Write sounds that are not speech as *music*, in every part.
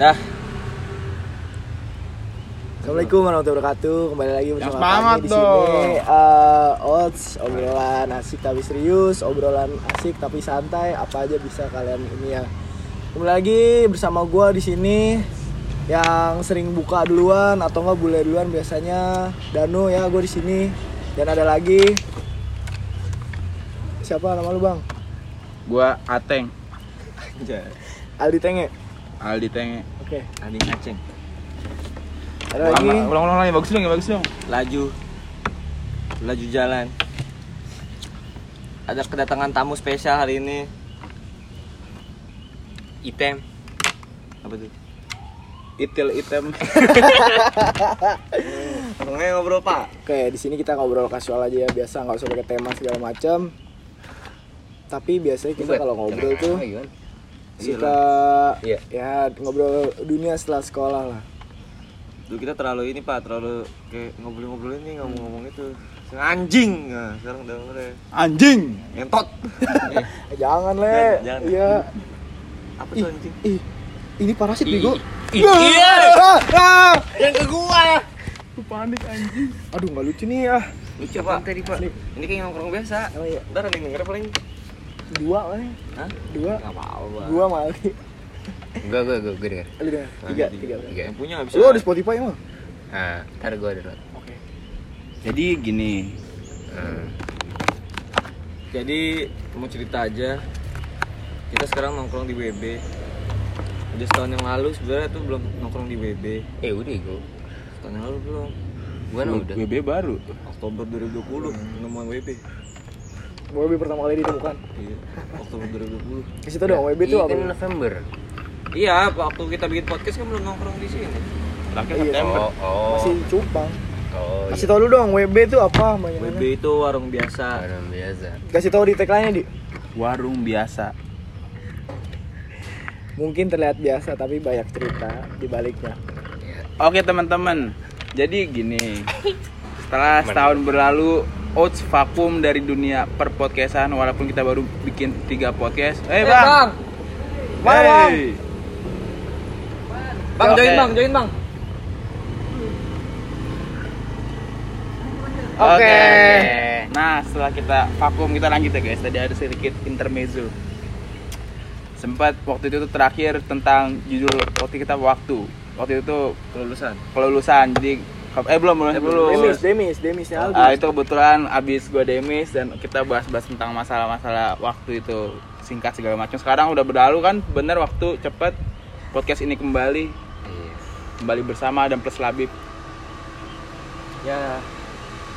Dah. Assalamualaikum warahmatullahi wabarakatuh. Kembali lagi bersama kami di dong. sini. Eh, Oats, obrolan asik tapi serius, obrolan asik tapi santai, apa aja bisa kalian ini ya. Kembali lagi bersama gua di sini yang sering buka duluan atau enggak bule duluan biasanya Danu ya gue di sini dan ada lagi siapa nama lu bang Gua Ateng, Aldi Tenge Aldi Tenge. oke Adi Aceng. ada lagi Ulang-ulang lagi bagus dong, ya bagus dong. Laju. Laju jalan. Ada kedatangan tamu spesial hari ini. Item. Apa tuh? Itil item. *laughs* Ngomongnya ngobrol pak. Oke, di sini kita ngobrol kasual aja ya, biasa nggak usah pakai tema segala macam. Tapi biasanya kita kalau ngobrol tuh suka Iya. ya ngobrol dunia setelah sekolah lah. Dulu kita terlalu ini pak, terlalu kayak ngobrol-ngobrol ini ngomong-ngomong itu. Anjing. Nah, sekarang udah mulai Anjing. ngentot. Eh, jangan le, Jangan, jangan. iya. Apa tuh anjing? ih, ini parasit bego. Iya. *laughs* Ah, ah. Yang ke gua. Lu panik anjing. Aduh nggak lucu nih ya. Lucu pak tadi pak. Ini kayak nongkrong biasa. Oh iya, Ntar ada yang denger paling. Dua mana? Hah? Dua, Gak apa-apa. dua mali. Gue, gue, gue, gue denger Lu dengar? Tiga, tiga. Tiga Yang punya bisa. Lu ada Spotify emang? Nah, ntar gue download Oke. Jadi gini, hmm. Jadi mau cerita aja. Kita sekarang nongkrong di WB. Udah setahun yang lalu sebenarnya tuh belum nongkrong di WB. Eh udah gue Setahun yang lalu belum. Gue udah WB baru. Oktober 2020 penemuan WB. WB pertama kali ditemukan. Iya. Oktober 2020. Kasih tau dong, WB itu Iya, apa? November Iya, waktu kita bikin podcast kan belum nongkrong di sini. Terakhir Iya. September. Oh, oh Masih cupang. Oh, Kasih tau lu dong, WB itu apa? WB Bagaimana? itu warung biasa. Orang biasa Kasih tau di tagline-nya, Di. Warung biasa. Mungkin terlihat biasa tapi banyak cerita di baliknya. Oke teman-teman, jadi gini. Setelah setahun berlalu, Oats vakum dari dunia per podcastan walaupun kita baru bikin tiga podcast. Eh bang, Mana, Bang? Hey. Bang, join Oke. bang, join bang. Oke. Nah, setelah kita vakum kita lanjut ya guys. Tadi ada sedikit intermezzo. Sempat waktu itu tuh terakhir tentang judul waktu kita waktu. Waktu itu Kelulusan. kelulusan. Jadi eh belum belum Eh, belum. belum. Demis, Demis, Demisnya Aldi. Ah, itu kebetulan abis gue demis dan kita bahas-bahas tentang masalah-masalah waktu itu singkat segala macam. Sekarang udah berlalu kan, bener waktu cepet podcast ini kembali Iya kembali bersama dan plus Labib. Ya.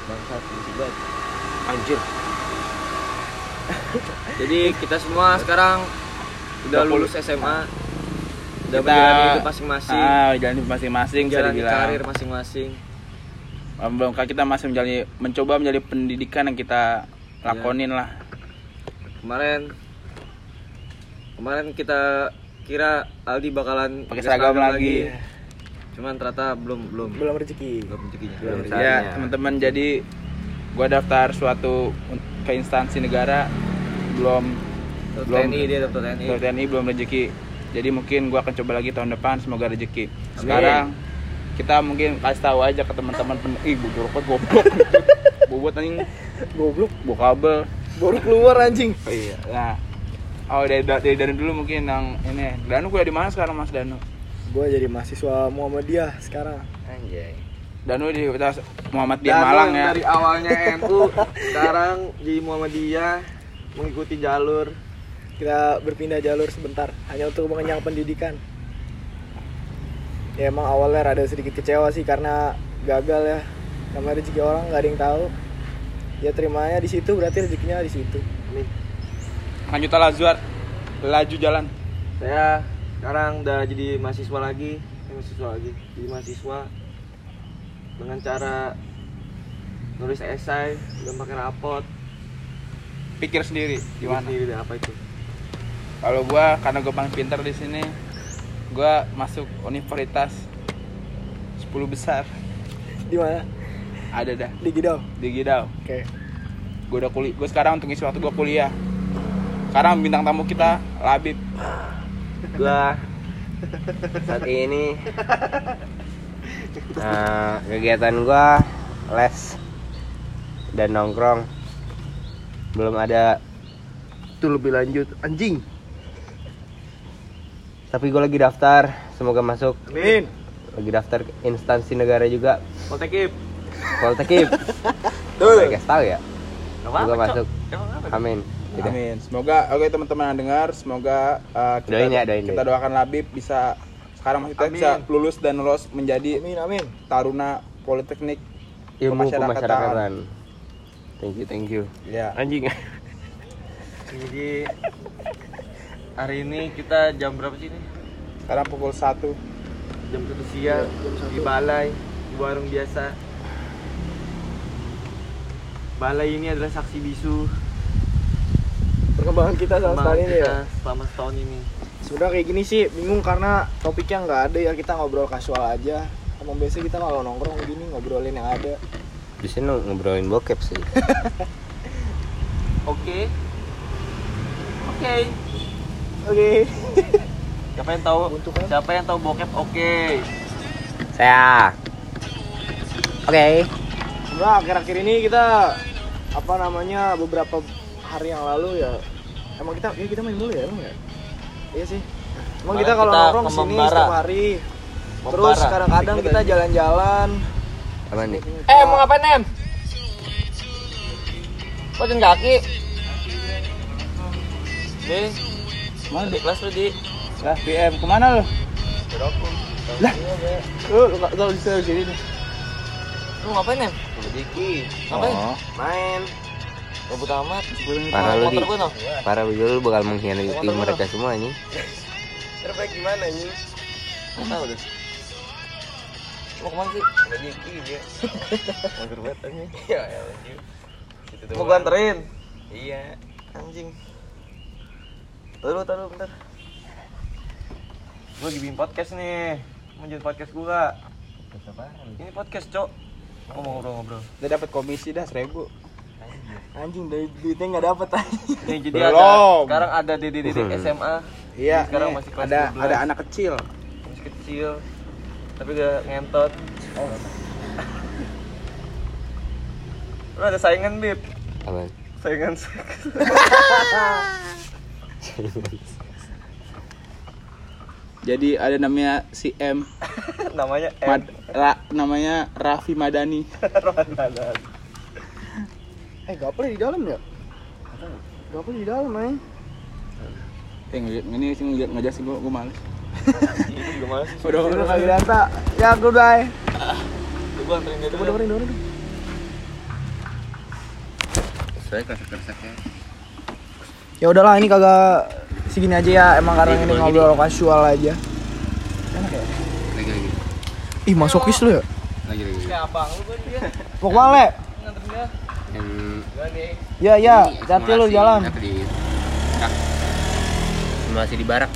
Bangsat musibah. Anjir *laughs* Jadi kita semua sekarang udah 20. lulus SMA. Udah Kita- menjalani hidup masing-masing. Ah, jalan hidup masing-masing menjalani karir masing-masing. Ah, belum kan kita masih menjalani mencoba menjadi pendidikan yang kita lakonin lah. Kemarin kemarin kita kira Aldi bakalan Pakai seragam lagi. Cuman ternyata belum belum Belum rezeki. belum rezekinya. Belum. Ya, teman-teman jadi gua daftar suatu ke instansi negara belum Daftar belum TNI dia daftar TNI. TNI belum rezeki. Jadi mungkin gua akan coba lagi tahun depan semoga rezeki. Sekarang kita mungkin kasih tahu aja ke teman-teman pen- ih gue rokok goblok. *laughs* Bobot anjing Goblok, bawa kabel. baru keluar anjing. Oh iya. Nah. Oh dari dari, dari dulu mungkin yang ini. Danu kuliah di mana sekarang Mas Danu? Gue jadi mahasiswa Muhammadiyah sekarang. Anjay Danu di Universitas Muhammadiyah Dan Malang ya. Dari awalnya NU, sekarang di Muhammadiyah mengikuti jalur Kita berpindah jalur sebentar hanya untuk mengenyang pendidikan. Ya emang awalnya rada sedikit kecewa sih karena gagal ya. Namanya rezeki orang nggak ada yang tahu. Ya terimanya di situ berarti rezekinya di situ. nih. Lanjut Lazuar. Laju jalan. Saya sekarang udah jadi mahasiswa lagi, eh, mahasiswa lagi, jadi mahasiswa dengan cara nulis esai dan pakai rapot. Pikir sendiri gimana? Sendiri deh, apa itu? Kalau gua karena gua paling pintar di sini, gua masuk universitas 10 besar. Di mana? Ada dah Di Gidau. di Gidau. Oke. Gue udah kuliah. Gue sekarang untuk ngisi waktu gue kuliah. Sekarang bintang tamu kita Labib. Gua saat ini nah, kegiatan gua les dan nongkrong belum ada itu lebih lanjut anjing tapi gue lagi daftar semoga masuk Amin. lagi daftar ke instansi negara juga Poltekip. Poltekip *laughs* Tuh. Gue kasih tahu ya semoga masuk Cok. Emang apa? amin. Amin. Semoga oke teman-teman yang dengar, semoga uh, kita Doain ya, doain, kita doain. doakan Labib bisa sekarang kita Amin. bisa lulus dan lolos menjadi Amin amin. taruna politeknik ilmu Pemasyarakatan. thank you thank you ya. anjing Jadi *laughs* hari ini kita jam berapa sih ini? Sekarang pukul 1 Jam satu siang di balai di warung biasa. Balai ini adalah saksi bisu Perkembangan kita sama perkembangan sekali ini ya. selama setahun ini. Sebenarnya kayak gini sih bingung karena topiknya nggak ada ya kita ngobrol kasual aja. Emang biasa kita kalau nongkrong gini ngobrolin yang ada. di sini ngobrolin bokep sih *laughs* Oke. Oke. Oke. Siapa yang tahu? Siapa yang tahu bokep? Oke. saya oke Sebenarnya akhir-akhir ini kita apa namanya beberapa hari yang lalu ya emang kita ya kita main dulu ya emang ya iya sih emang kita kalau nongkrong ke sini setiap hari terus kadang-kadang kita jalan-jalan apa nih Eh, mau ngapain, Nem? Kok jalan kaki? Di, Mana di kelas lu, Di. Lah, PM ke mana lo? Lah, lu lu nggak tahu di sini nih. Lu ngapain, Nem? Diki Ngapain? Oh, Main. Gabut amat. Parah lu, Di. No? parah lu lu bakal mengkhianati mereka semua nih Terbaik gimana, ini? Nggak tahu deh. Mau ke mana sih? Ada Diki, dia. *laughs* Mager banget, anjing. Ya, Mau gua anterin? Iya. Anjing. Taruh, taruh, bentar. Gua lagi bikin podcast nih. Mau jadi podcast gua. Ini podcast, Cok. Mau ngobrol-ngobrol. udah dapat komisi dah seribu. anjing dari duitnya nggak dapet anjing Nih, jadi Belum. ada sekarang ada di di SMA. Iya, Sekarang nih, masih kelas ada 12. ada anak kecil. Masih kecil. Tapi udah ngentot. Lu ada saingan, Bib. apa Saingan seks. *laughs* Jadi ada namanya si M, *laughs* Namanya M. Mad- Ra- namanya Raffi Madani. *laughs* Ramadan. eh gaple di dalam ya gaple di dalam main Eh, ngeliat- ini sih ngeliat ngejelasin gua, gua males. *laughs* Juga sih? Udah, udah lagi data ya goodbye Coba anterin dia dulu. dengerin dengerin saya kasih kersaknya ya udahlah ini kagak segini aja ya emang karena ini ngobrol kasual aja. Lagi lagi. Ih masokis lu ya? Lagi lagi. Abang lu kan dia. mau ke mana le Nganterin dia. yang Gua nih. ya ya hati lu jalan. Apa di barak?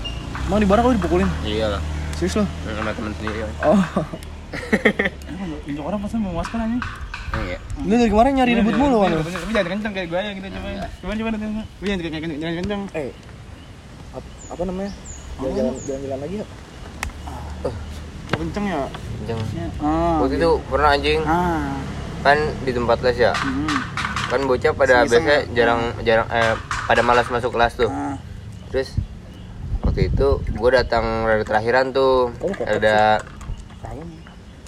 Emang di barak lu dipukulin? Iya lah. Serius lu? Sama teman sendiri ya oh. *laughs* Ini orang pasti mau masuk aja. Iya lu dari kemarin nyari ribut mulu kan Tapi jangan kenceng kayak gue ya gitu coba. Coba coba nanti. Tapi jangan kayak kenceng, jangan kenceng. eh ap- apa namanya jalan-jalan jalan-jalan lagi ya Mau kenceng ya. Kenceng. Ah. waktu itu pernah anjing Ah. kan di tempat les ya Hmm. kan bocah pada biasanya ya? jarang jarang eh pada malas masuk kelas tuh Ah. terus waktu itu gue datang rada terakhiran tuh ada.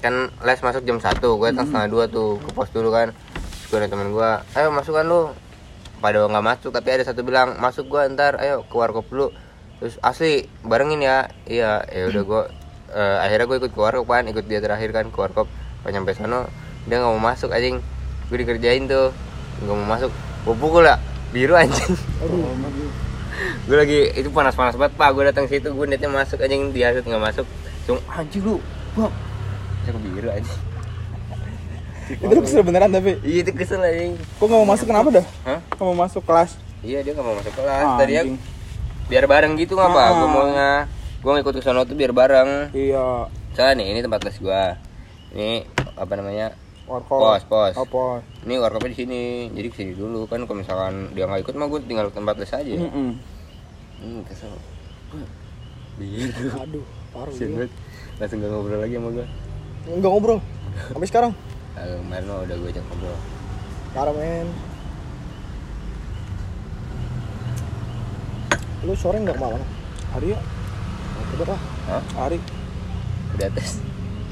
Kan les masuk jam 1 gue datang setengah dua tuh ke pos dulu kan. Gue ada temen gue ayo masuk kan lu. Pada nggak masuk tapi ada satu bilang masuk gue ntar ayo ke warkop dulu terus asli barengin ya. Iya ya udah gue eh, akhirnya gue ikut ke warkop kan ikut dia terakhir kan ke warkop. Pas nyampe sono dia nggak mau masuk anjing. Gue dikerjain tuh nggak mau masuk. Gue pukul ya biru anjing. *laughs* Gue lagi itu panas panas banget pak. Gue datang situ gue niatnya masuk anjing. Dihasut nggak masuk Cuma anjing lu bang saya biru anjing Itu lu kesel beneran tapi. iya itu kesel anjing Kok nggak mau masuk kenapa dah? Hah? Nggak mau masuk kelas. iya dia nggak mau masuk kelas Ah, tadi ya anjing. biar bareng gitu nggak pak Ah. gue mau nggak gue ngikut ke sono tuh biar bareng Iya. soalnya nih ini tempat les gue ini apa namanya Warkop. pos pos Oh, pos. ini warkopnya di sini jadi ke sini dulu kan kalau misalkan dia nggak ikut mah gue tinggal ke tempat les aja Mm-mm. hmm, kesel biru aduh banget. Langsung gak ngobrol lagi sama gue. Enggak ngobrol. Sampai sekarang. Kemarin mah udah gue ajak ngobrol. Parah men. Lu sore nggak ke mana? Hari ya? Udah ah. Hah? Hari. Udah tes.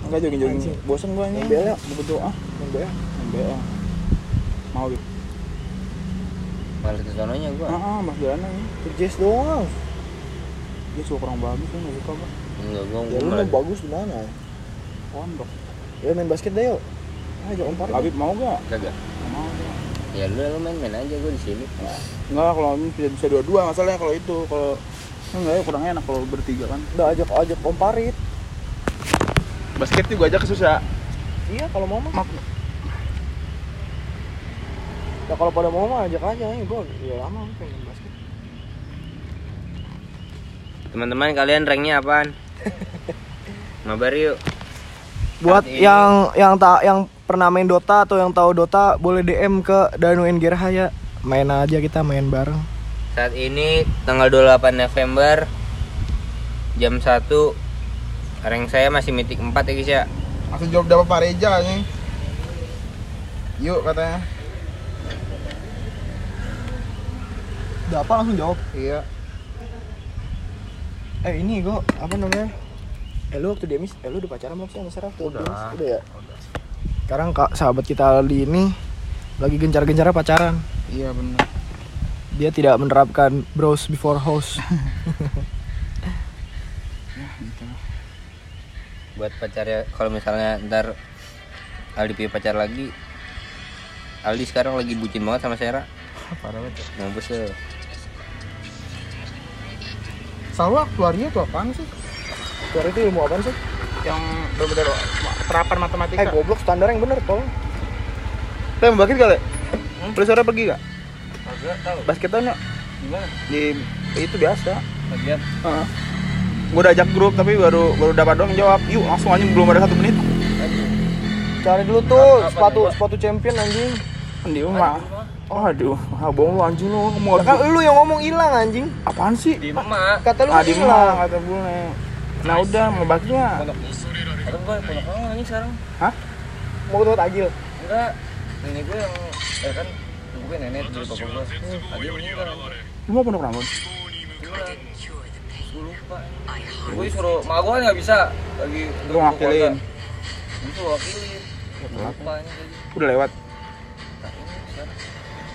Enggak jogging-jogging. Anjing. Bosan gua nih. Main BL ya? Main BL. Main BL. Mau gitu. Males ke sononya gue. Ah, ah, Mas Dana nih. Ke Jazz doang. Dia suka kurang bagus kan enggak suka gua. Enggak, gue Ya lu mau bagus di mana? Pondok. Ya main basket deh yuk. Ayo Om Parah. Habib mau gak? Kagak. Mau. gua. Ya lu lu main-main aja gue di sini. Enggak, kalau ini bisa bisa dua-dua masalahnya kalau itu kalau enggak ya kurang enak kalau bertiga kan. Udah ajak ajak Om Parit. Basket juga aja susah. Iya kalau mau mah. Mak Ya kalau pada mau mah ajak aja. Ya gua ya lama pengen main basket. Teman-teman kalian ranknya apaan? *laughs* Mabar yuk. Buat ini- yang yang tak yang pernah main Dota atau yang tahu Dota boleh DM ke Danu Engerha ya. Main aja kita main bareng. Saat ini tanggal 28 November jam 1 rank saya masih mitik 4 ya guys ya. langsung jawab dapat Pak Reja nih. Yuk katanya. Udah apa langsung jawab? Iya. Eh ini gua apa namanya? Eh lu waktu Demis, eh lu udah pacaran belum sih sama Sarah? Waktu Udah. Demis? Udah ya? Sekarang kak sahabat kita Aldi ini lagi gencar-gencarnya pacaran. Iya benar. Dia tidak menerapkan bros before house. *laughs* Buat pacarnya kalau misalnya ntar Aldi punya pacar lagi Aldi sekarang lagi bucin banget sama Sera. Parah banget. Mampus lu. Selalu aktuaria itu apaan sih? Suara itu ilmu apaan sih? Yang benar-benar terapan matematika. Eh goblok standar yang bener tolong. Kita mau basket kali? Lu sore pergi gak? Kagak tahu. Basketan yuk. Gimana? Di itu biasa. Bagian. Heeh. Gue udah ajak grup tapi baru baru dapat doang jawab. Yuk langsung aja belum ada satu menit. Cari dulu tuh Apa- apa sepatu Pak? sepatu champion anjing. Di rumah. Aduh, ah bohong lu anjing lu mau Kan lu yang ngomong hilang anjing. apaan sih? Di emak. Kata lu Ah hilang. kata bule. Nah udah mau. Pondok. Atau gua pondok orang ini sekarang. Hah? Mau ketemu Tagil. Enggak. Nenek gue yang eh kan gue nenek dari bapak gue. Tadi meninggal. Lu mau pondok rambut? Gue lupa. Gue disuruh, mak gue nggak bisa lagi. Gue wakilin. Gue lupa ini. Udah lewat.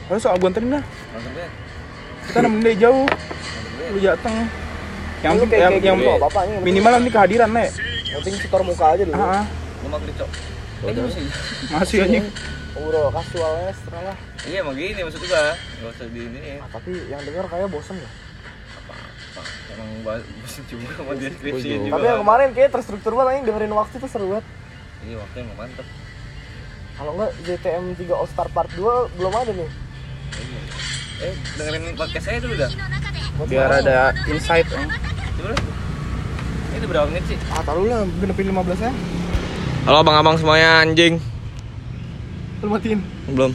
Lalu soal gue anterin dah. Kita nemenin dari jauh. Lu datang. Yang Lu kayak- yang, kayak yang gitu, bapaknya yang minimal nanti kehadiran nek. Yang penting setor muka aja dulu. Ah, mau kerja. Masih. masih anjing. Bro, kasual ekstra lah. Iya emang gini maksud gue. Gak usah di ini. Ah, tapi yang denger kayak bosen ya. Emang bahas juga sama deskripsi juga. Tapi yang kemarin kayak terstruktur banget anjing dengerin waktu itu seru banget. Iya waktu emang mantep. Kalau enggak JTM 3 All Star Part 2 belum ada nih. Eh dengerin podcast saya dulu dah. Biar ada insight. eh. Coba. Ini berapa menit sih? Ah, taruh lah genepin 15 ya. Halo abang-abang semuanya anjing. Lu matiin. Belum.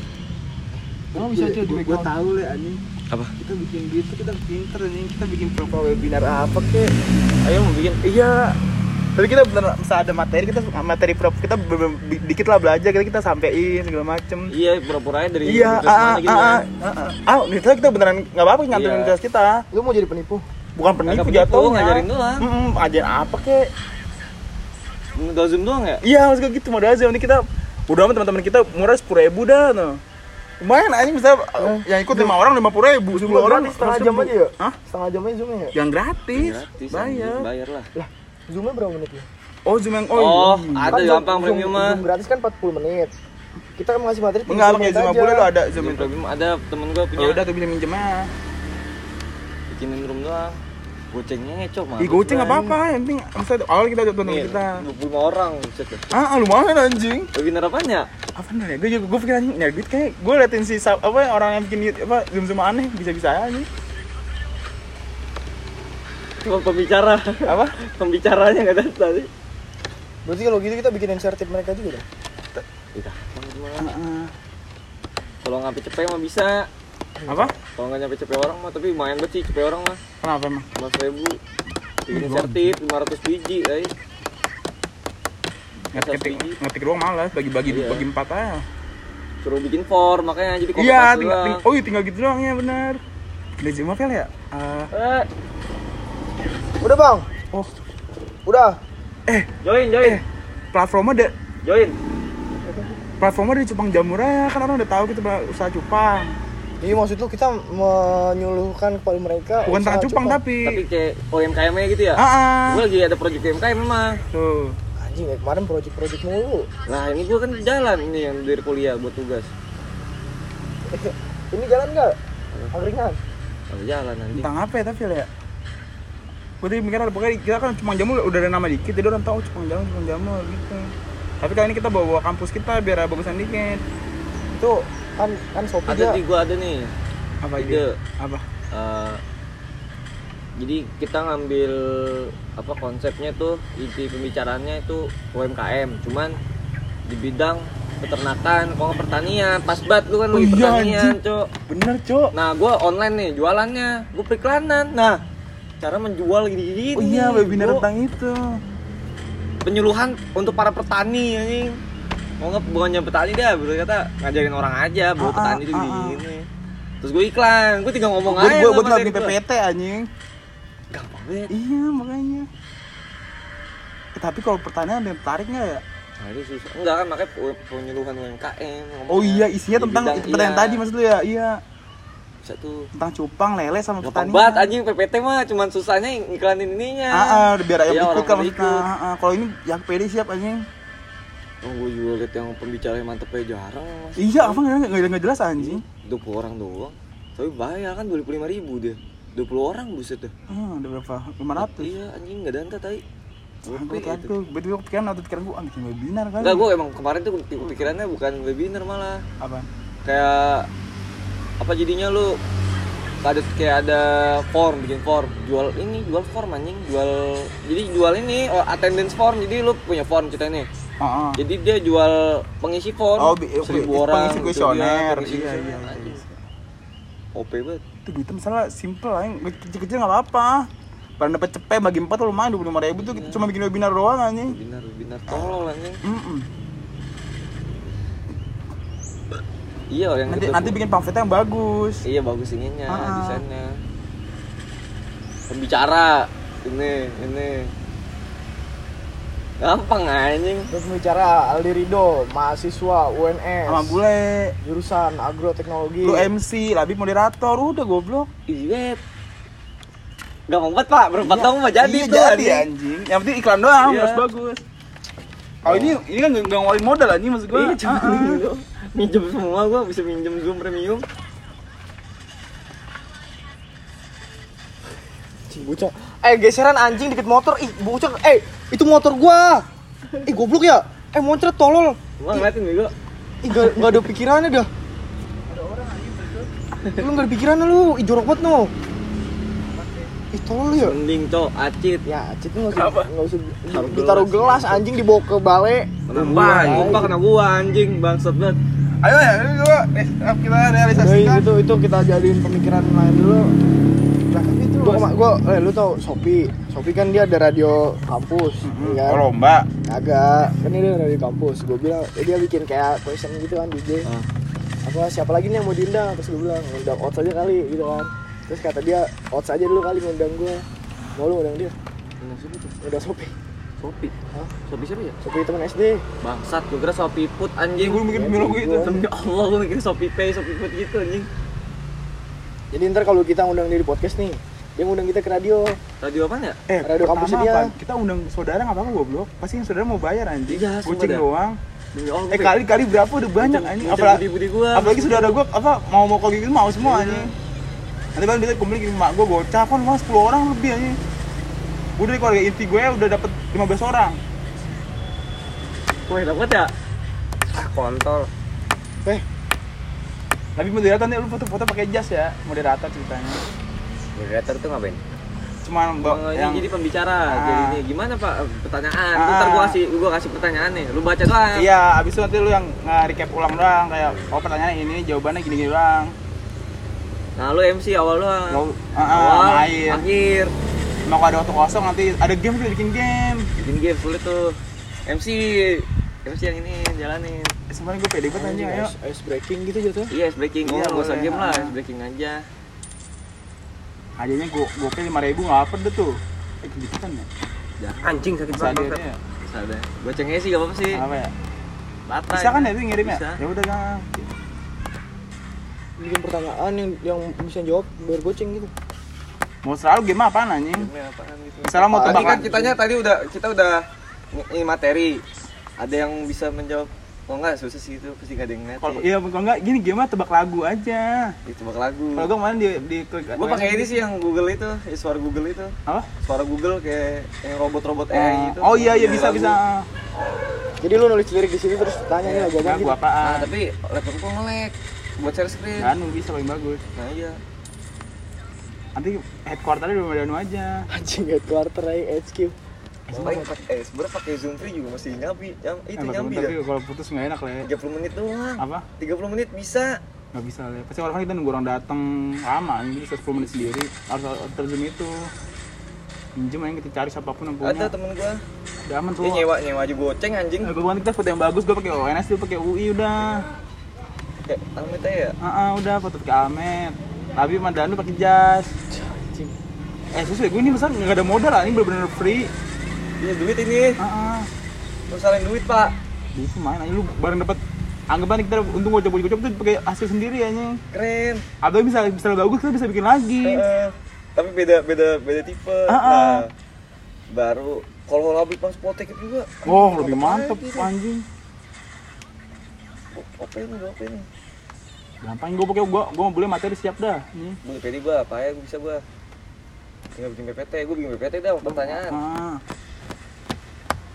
Emang bisa aja di Gue background. tahu le anjing. Apa? Kita bikin gitu kita pinter anjing. Kita bikin pro webinar apa kek? Ayo mau bikin. Iya. Tapi kita bener bisa ada materi kita materi prop kita dikit lah belajar kita kita sampein segala macem. Iya pura-pura aja dari Iya, ah, mana ah, gitu ah, kan. ah, ah, ah, nih kita beneran nggak apa-apa nganterin Iya. kelas kita, Lu mau jadi penipu? Bukan penipu penipu, jatuhnya. ngajarin doang. Mm-mm, ngajarin apa kek? Udah zoom doang ya? Iya, harus kayak gitu modal aja. Nanti kita udah amat teman-teman kita murah sepuluh ribu dah tuh. Lumayan aja bisa yang ikut lima orang lima puluh ribu, sepuluh orang setengah jam aja ya? Hah? Setengah jam aja zoomnya ya? Yang gratis, Gratis. bayar. Bayar lah. Lah, zoomnya berapa menit ya? Oh, zoom yang oh, Oh, iya. ada Zoom- gampang zoom- premium mah. Zoom gratis kan 40 menit. Kita kan ngasih materi 30 Enggak, pakai zoom aja. boleh lo ada zoom premium ada temen gue punya. Ya udah tuh bisa minjemnya. Bikinin room doang. Gocengnya ngecok mah. Ih, goceng nggak apa-apa, yang penting misalnya awal kita ada teman kita. 25 orang, buset dah. Ah, lumayan anjing. Webinar apanya? Apa nih? Gue juga gue pikir anjing nyari duit kayak gue liatin si apa orang yang bikin apa zoom zoom aneh bisa-bisa aja nih. Cuma pembicara. Apa? Pembicaranya nggak ada tadi. Berarti kalau gitu kita bikin insertif mereka juga dong. Iya. Heeh. Kalau nggak sampai cepet mah bisa. Apa? Kalau nggak nyampe cepet orang mah, tapi lumayan banget sih cepet orang mah. Kenapa emang? Mas ribu. bikin sertif 500 biji ay. Ngetik ngetik doang malas bagi-bagi Iya. bagi empat aja. Suruh bikin form makanya jadi kopi iya tinggal, ting- oh iya tinggal gitu doang ya benar Udah Zima Vel ya? Eh, eh. Udah bang, oh. Udah. join join. Eh platformnya ada join. platformnya dari cupang jamur ya kan orang udah tahu kita usaha cupang Iya maksud lu kita menyuluhkan kepada mereka bukan tangan cupang cupang. tapi tapi kayak UMKM nya gitu ya ah ah. gue lagi ada project UMKM memang tuh Anjing ya kemarin project-project mulu. nah ini gue kan jalan ini yang dari kuliah buat tugas *laughs* Ini jalan nggak? Angkringan. Kalau jalan nanti tentang apa ya tapi ya gue tadi mikir pokoknya kita kan cupang jamur udah ada nama dikit jadi orang tahu cupang jamur cupang jamur gitu tapi kali ini kita bawa, bawa kampus kita biar bagusan dikit Itu kan kan Shopee ada dia nih gue ada nih. Apa ide apa? Eh, jadi kita ngambil apa konsepnya tuh inti pembicaraannya itu UMKM cuman di bidang peternakan kalau nggak pertanian. Pas banget lu kan Oh lagi iya, pertanian cok. Bener cok. Nah gue online nih jualannya. Gue periklanan. Nah cara menjual gini gini oh iya webinar tentang itu. Penyuluhan untuk para petani anjing mau nggak bukannya petani dah berarti kata ngajarin orang aja bahwa Ah, petani ah, itu ah, gini gini terus gue iklan gue tinggal ngomong aja gue bikin gua. PPT anjing gampang banget iya makanya Eh, tapi kalau pertanyaan ada yang tertarik nggak ya Nah, itu susah. Enggak kan makanya penyuluhan UMKM. oh iya isinya tentang pertanyaan iya. tadi maksud lu ya iya Bisa tuh. tentang cupang lele sama Gampang pertanian banget anjing PPT mah cuman susahnya iklanin ininya. ah, biar ayam Iya, ikut kan pada maksudnya ikut. Ah, ah. kalau ini yang pede siap anjing Oh, gue juga liat yang pembicaranya mantep aja jarang. Mas. iya apa nggak nggak nggak jelas anjing 20 orang doang. Tapi bayar kan 25 ribu dia. 20 orang buset dah. ah ada berapa lima ratus Iya anjing enggak danta tai. gue kan itu. gue pikiran atau pikiran gue ah bikin webinar kan Enggak, gue emang kemarin tuh pikirannya bukan webinar malah. apa Kayak apa jadinya lu ada kayak ada form bikin form jual ini jual form anjing jual jadi jual ini oh, attendance form jadi lu punya form kita nih ah ah. jadi dia jual pengisi form Oh, bi- seribu orang pengisi gitu, kuesioner. pengisi Iya, iya, iya. OP banget itu duitnya misalnya simple lah kecil-kecil nggak apa-apa Pada dapat cepet bagi empat lumayan dua puluh lima ribu tuh kita cuma bikin webinar doang anjing. webinar webinar tolol anjing Mm-mm. iya yang Nanti gitu. nanti bikin pamfletnya yang bagus. iya bagus ininya Ah. desainnya pembicara ini ini gampang anjing Terus bicara Aldi Rido, mahasiswa UNS, Sama bule, jurusan agroteknologi. lu MC, Labib moderator, udah goblok. iya gampang banget pak berempat Iya, dong mah jadi iya, tuh jadi anjing. anjing. Yang penting iklan doang, Iya. harus bagus. Kalau ini ini kan nggak ngeluarin modal anjing maksud gua. Iya, cuma Ah, ah. minjem semua gua bisa minjem Zoom premium. Cing, bocah. Eh geseran anjing dikit motor. Ih, bocah. Eh, itu motor gua. Ih, goblok ya. Eh, moncret tolol. Gua ngeliatin bego. Ih, gak, gak ada pikirannya dah. Lu gak ada pikirannya lu. Ih, jorok banget no. Ih, tolol ya. Mending cok acit. Ya, Cit nggak usah, nggak usah ditaruh gelas anjing dibawa ke balai. Kena gua, kena gua anjing bangsat banget. Ayo ya, eh, kita Jadi realisasikan. itu itu kita jadiin pemikiran lain dulu. Gua, kema- gua eh, lu tau Shopee. Shopee kan dia ada radio kampus, ya kan? Oh, lomba. Agak, kan ini radio kampus. Gue bilang, eh, dia bikin kayak question gitu kan DJ. Ah. Apa siapa lagi nih yang mau diundang? Terus gue bilang, undang Ots aja kali gitu kan. Terus kata dia, Ots aja dulu kali ngundang gue. Mau lu ngundang dia? Ini siapa tuh? Ngundang Shopee. Sopi. Hah? Sopi siapa ya? Shopee teman SD. Bangsat, gua kira Sopi Put anjing. Gue mikir demi logo itu. Demi Allah gua mikir Sopi Pay, Sopi Put gitu anjing. Jadi ntar kalau kita ngundang dia di podcast nih, dia ngundang kita ke radio. Radio apaan ya? Eh, Radio pertama kampusnya dia. apa? Kita undang saudara nggak apa-apa goblok. Pasti yang saudara mau bayar anjing. Iya, Kucing doang. Allah. Eh kali kali berapa udah banyak anjing. Apalagi budi gua. apalagi saudara gua apa mau mau kalau gitu mau semua anjing. Nanti bang dia kumpulin ke mak gua gocap kan mas 10 orang lebih anjing. Udah dari keluarga inti gue udah dapet 15 orang. Wah, dapat ya? ah kontol Eh, Tapi moderator nih lu foto-foto pakai jas ya, moderator ceritanya. Moderator tuh ngapain Cuma Oh, mbak ini yang jadi pembicara. Ah. Jadi ini gimana Pak pertanyaan? Ah. Ntar gua kasih gua kasih pertanyaan nih. Lu baca doang. Iya, abis itu nanti lu yang nge-recap ulang doang kayak oh pertanyaannya ini, jawabannya gini-gini doang. Nah, lu MC awal doang. Ah, ah, awal, main. akhir. mau ada waktu kosong nanti ada game kita bikin game bikin game sulit tuh MC MC yang ini jalanin Eh, sebenarnya gue pede banget ayo ice, ice breaking gitu jatuh iya ice breaking Iya, iya nggak usah game lah Ah. ice breaking aja hadiahnya gue gue lima ribu nggak apa deh tuh. Eh gitu kan ya? Anjing sakit banget. ya? bisa gocengnya sih gak apa-apa sih. Apa ya? Lata bisa kan ya itu ngirimnya Bisa. ya udah kan bikin pertanyaan yang yang bisa jawab bayar goceng gitu. Mau selalu game Game-nya apaan gitu. Misalnya mau tadi tebak kan kitanya tadi udah kita udah ini materi. Ada yang bisa menjawab kalau enggak susah sih itu pasti gak ada yang kalau iya kalau enggak gini game mah tebak lagu aja. Itu bak lagu. Kalau gue kemarin di di klik gue pakai ini sih yang Google itu ya, suara Google itu. Apa? Suara Google kayak yang robot-robot AI itu. Oh iya iya bisa Lagu. bisa. Jadi lu nulis lirik di sini terus tanya nih nah, jawaban gue gitu. nah apaan tapi laptop gua nge-lag buat share screen. Kan bisa paling bagus. Nah iya. Nanti headquarternya di Medan aja. Anjing headquarter aja HQ Sebenernya pakai eh sebenarnya pakai zoom free juga masih nyambi nyam, itu Eh, nyambi tapi kalau putus nggak enak lah ya. 30 menit doang. Apa? 30 menit bisa. Nggak bisa lah ya. pasti kan kita nunggu orang datang lama ini bisa 10 menit sendiri. Harus terjun itu. Pinjem aja kita cari siapa pun yang punya. Ada temen gua. Udah aman tuh dia nyewa nyewa aja goceng anjing. Eh, gue kita foto yang bagus gue pakai ONS dia pakai UI udah. Kayak amit aja ya? Ah ah, udah foto pakai Amet tapi sama Danu pakai jas. Eh susah gue ini besar nggak ada modal lah. Ini bener-bener free iya duit ini. Ah ah. lu salin duit pak. Bisa main aja. Lu bareng dapat anggapan kita untung gocap gocap tuh pakai hasil sendiri aja. Keren. Atau bisa bisa bagus kita bisa bikin lagi. Heeh. tapi beda beda beda tipe. Ah, ah. nah baru kalau lagi pas potek juga. Oh lebih mantep anjing. Apa ini apa ini gampang gue pakai gue gue mau beli materi siap dah. Ini. Gue pede gua apa ya gue bisa gua? Tinggal bikin PPT gue bikin PPT dah pertanyaan. Ah.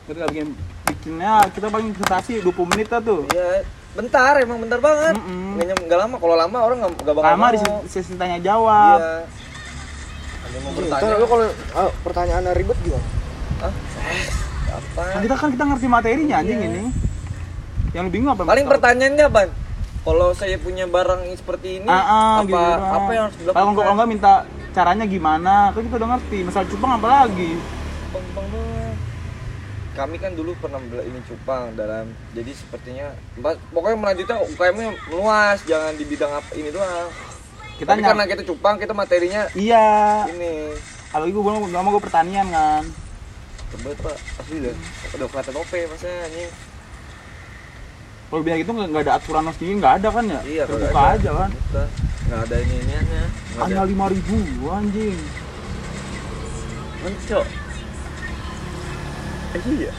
Kita nggak bikin bikinnya kita paling presentasi 20 menit lah tuh iya bentar emang bentar banget Mm-mm. nggak nyam- nggak lama kalau lama orang nggak nggak bakal lama di mau. sesi- sesi tanya jawab iya ada mau Anjing, bertanya lu kalau ah, pertanyaannya ribet gimana Hah? apa Kan kita kan kita ngerti materinya anjing Iya. ini yang bingung apa paling pertanyaannya apa kalau saya punya barang seperti ini ah, ah, apa gitu doang. apa yang harus dilakukan kalau nggak nggak minta caranya gimana kan kita udah ngerti masalah cupang apa lagi Gampang banget. Kami kan dulu pernah bela ini cupang dalam jadi sepertinya pokoknya melanjutnya UKM-nya meluas jangan di bidang apa ini doang. kita Tapi karena kita cupang kita materinya iya. ini. Apalagi gue bilang nggak mau gue pertanian kan? Tebet pak. Asli deh udah kelihatan OP masnya anjing? Kalau biar gitu nggak ada aturan sendiri nggak ada kan ya? Iya kalau terbuka ada. aja kan? Nggak ada ini iniannya hanya lima ribu anjing. Mencok iya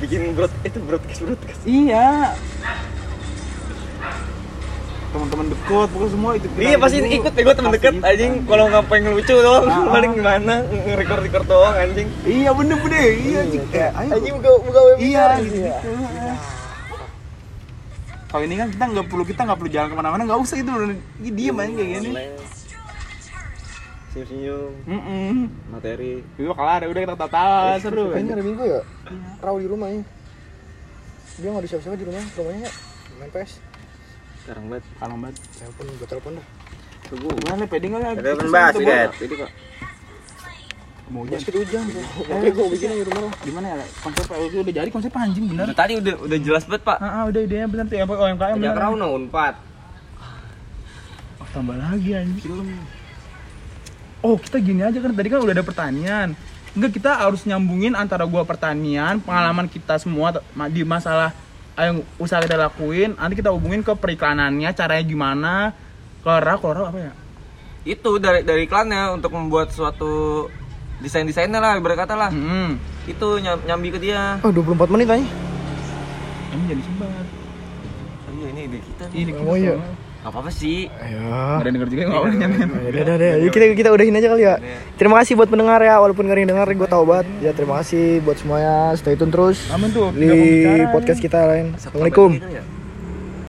bikin broad itu broadcast broadcast. Iya. Teman-teman dekat pokoknya semua itu Iya pasti dulu. ikut ya gue deket ikut, anjing. Kalau ngapain ngelucu doang Ah, ah. paling gimana? Nge-record record doang anjing. Iya bener bener. Iya anjing. kayak ayo. Anjing buka buka webinar iya gitu gitu, ya kalau ini kan kita nggak perlu kita nggak perlu jalan ke mana-mana nggak usah itu udah diem aja kayak gini senyum senyum Mm materi itu bakal ada udah kita tawa seru. kayaknya hari minggu ya? Raw di rumah ya dia nggak ada siapa-siapa di rumah rumahnya nggak? Main PS sekarang banget. Kalau banget. Telepon gue telepon dah. Tunggu gimana pede nggak? Ya Ada open basket. ini kok. Mau hujan basket hujan tapi gue bikin di rumah. lah gimana ya? Konsepnya itu udah jadi konsep anjing bener. Tadi udah udah jelas banget pak. Ah ah, udah idenya bener tuh yang OMKM Ajak bener. Rauno Unpad. Oh, tambah lagi anjing oh kita gini aja kan tadi kan udah ada pertanian. Enggak kita harus nyambungin antara gua pertanian pengalaman kita semua di masalah eh, yang usaha kita lakuin nanti kita hubungin ke periklanannya caranya gimana. Ke raw ke raw apa ya? Itu dari dari iklannya untuk membuat suatu desain desainnya lah berkata lah. Hmm. Itu nyam- nyambi ke dia. Oh 24 menit aja? Ini jadi sebar. Iya ini ide kita. Ini Oh, iya. Apa apa sih ayo nggak ada denger juga nggak apa nyanyiin Ya udah, udah, udah. Yuk kita kita udahin aja kali ya. Terima kasih buat pendengar ya, walaupun gak ada yang denger, gue tau banget. Ya terima kasih buat semuanya. Stay tune terus aman tuh di tidak mau bicara, podcast kita lain. Assalamualaikum. Gitu ya?